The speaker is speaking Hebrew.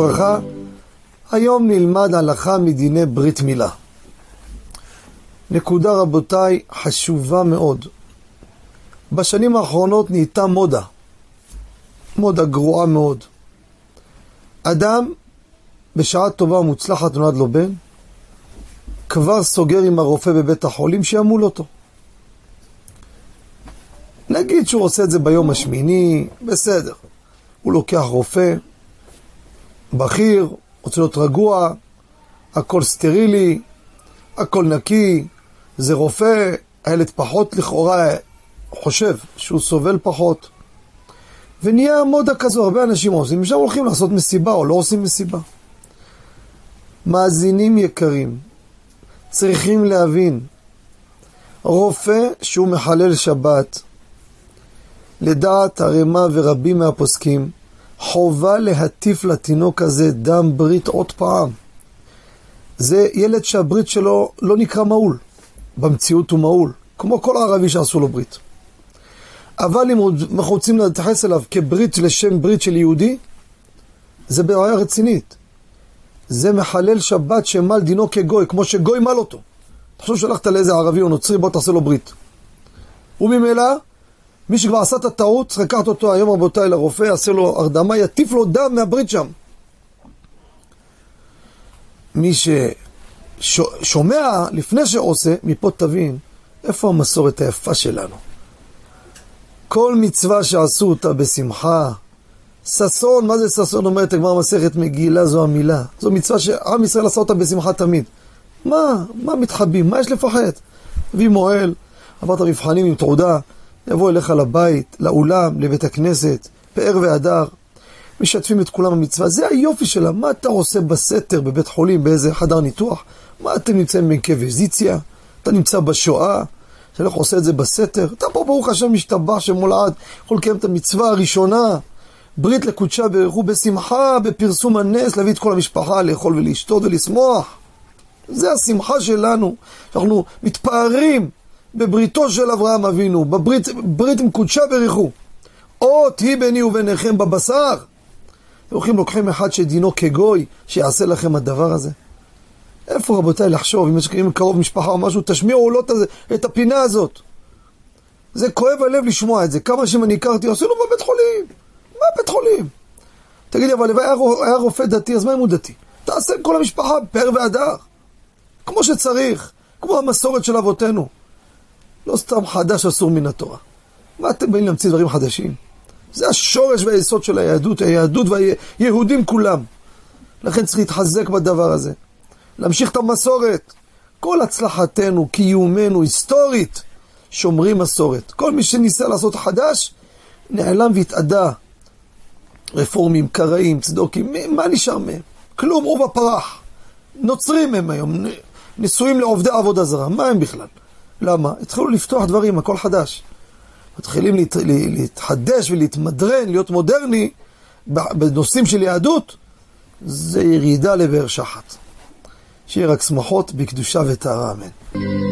וברכה. היום נלמד הלכה מדיני ברית מילה. נקודה רבותיי חשובה מאוד. בשנים האחרונות נהייתה מודה, מודה גרועה מאוד. אדם בשעה טובה ומוצלחת נולד לו בן, כבר סוגר עם הרופא בבית החולים שימול אותו. נגיד שהוא עושה את זה ביום השמיני, בסדר. הוא לוקח רופא, בכיר, רוצה להיות רגוע, הכל סטרילי, הכל נקי, זה רופא, הילד פחות לכאורה חושב שהוא סובל פחות. ונהיה מודה כזו, הרבה אנשים עושים, משם הולכים לעשות מסיבה או לא עושים מסיבה. מאזינים יקרים, צריכים להבין, רופא שהוא מחלל שבת, לדעת הרמ"א ורבים מהפוסקים, חובה להטיף לתינוק הזה דם ברית עוד פעם. זה ילד שהברית שלו לא נקרא מעול, במציאות הוא מעול, כמו כל ערבי שעשו לו ברית. אבל אם אנחנו רוצים להתייחס אליו כברית לשם ברית של יהודי, זה בעיה רצינית. זה מחלל שבת שמל דינו כגוי, כמו שגוי מל אותו. תחשוב שהלכת לאיזה ערבי או נוצרי, בוא תעשה לו ברית. וממילא, מי שכבר עשה את הטעות, צריך לקחת אותו היום רבותיי לרופא, יעשה לו הרדמה, יטיף לו דם מהברית שם. מי ששומע לפני שעושה, מפה תבין איפה המסורת היפה שלנו. כל מצווה שעשו אותה בשמחה, ששון, מה זה ששון? אומרת הגמרא מסכת מגילה זו המילה. זו מצווה שעם ישראל עשה אותה בשמחה תמיד. מה? מה מתחבאים? מה יש לפחד? הביא מועל, עברת מבחנים עם תעודה, יבוא אליך לבית, לאולם, לבית הכנסת, פאר והדר, משתפים את כולם במצווה. זה היופי שלה. מה אתה עושה בסתר, בבית חולים, באיזה חדר ניתוח? מה אתם נמצאים באינקוויזיציה? אתה נמצא בשואה? אתה הולך עושה את זה בסתר? אתה פה ברוך השם משתבח שמולעד, יכול לקיים את המצווה הראשונה. ברית לקודשה ברכו בשמחה, בפרסום הנס, להביא את כל המשפחה לאכול ולשתות ולשמוח. זה השמחה שלנו, שאנחנו מתפארים בבריתו של אברהם אבינו, בברית ברית עם קודשה ברכו. אות היא ביני וביניכם בבשר. הולכים לוקחים אחד שדינו כגוי, שיעשה לכם הדבר הזה. איפה רבותיי לחשוב, אם יש קרוב משפחה או משהו, תשמיעו לו את הפינה הזאת. זה כואב הלב לשמוע את זה. כמה אני הכרתי, עשינו בבית חולים. מה בית חולים? תגיד לי, אבל היה, היה רופא דתי, אז מה אם הוא דתי? תעשה כל המשפחה פר והדר. כמו שצריך, כמו המסורת של אבותינו. לא סתם חדש אסור מן התורה. מה אתם באים להמציא דברים חדשים? זה השורש והיסוד של היהדות, היהדות והיהודים כולם. לכן צריך להתחזק בדבר הזה. להמשיך את המסורת. כל הצלחתנו, קיומנו, היסטורית, שומרים מסורת. כל מי שניסה לעשות חדש, נעלם והתאדה. רפורמים, קראים, צדוקים, מה נשאר מהם? כלום, עורבא פרח. נוצרים הם היום, נשואים לעובדי עבודה זרה, מה הם בכלל? למה? התחילו לפתוח דברים, הכל חדש. מתחילים להת, להתחדש ולהתמדרן, להיות מודרני בנושאים של יהדות, זה ירידה לבאר שחת. שיהיה רק שמחות בקדושה וטהרה, אמן.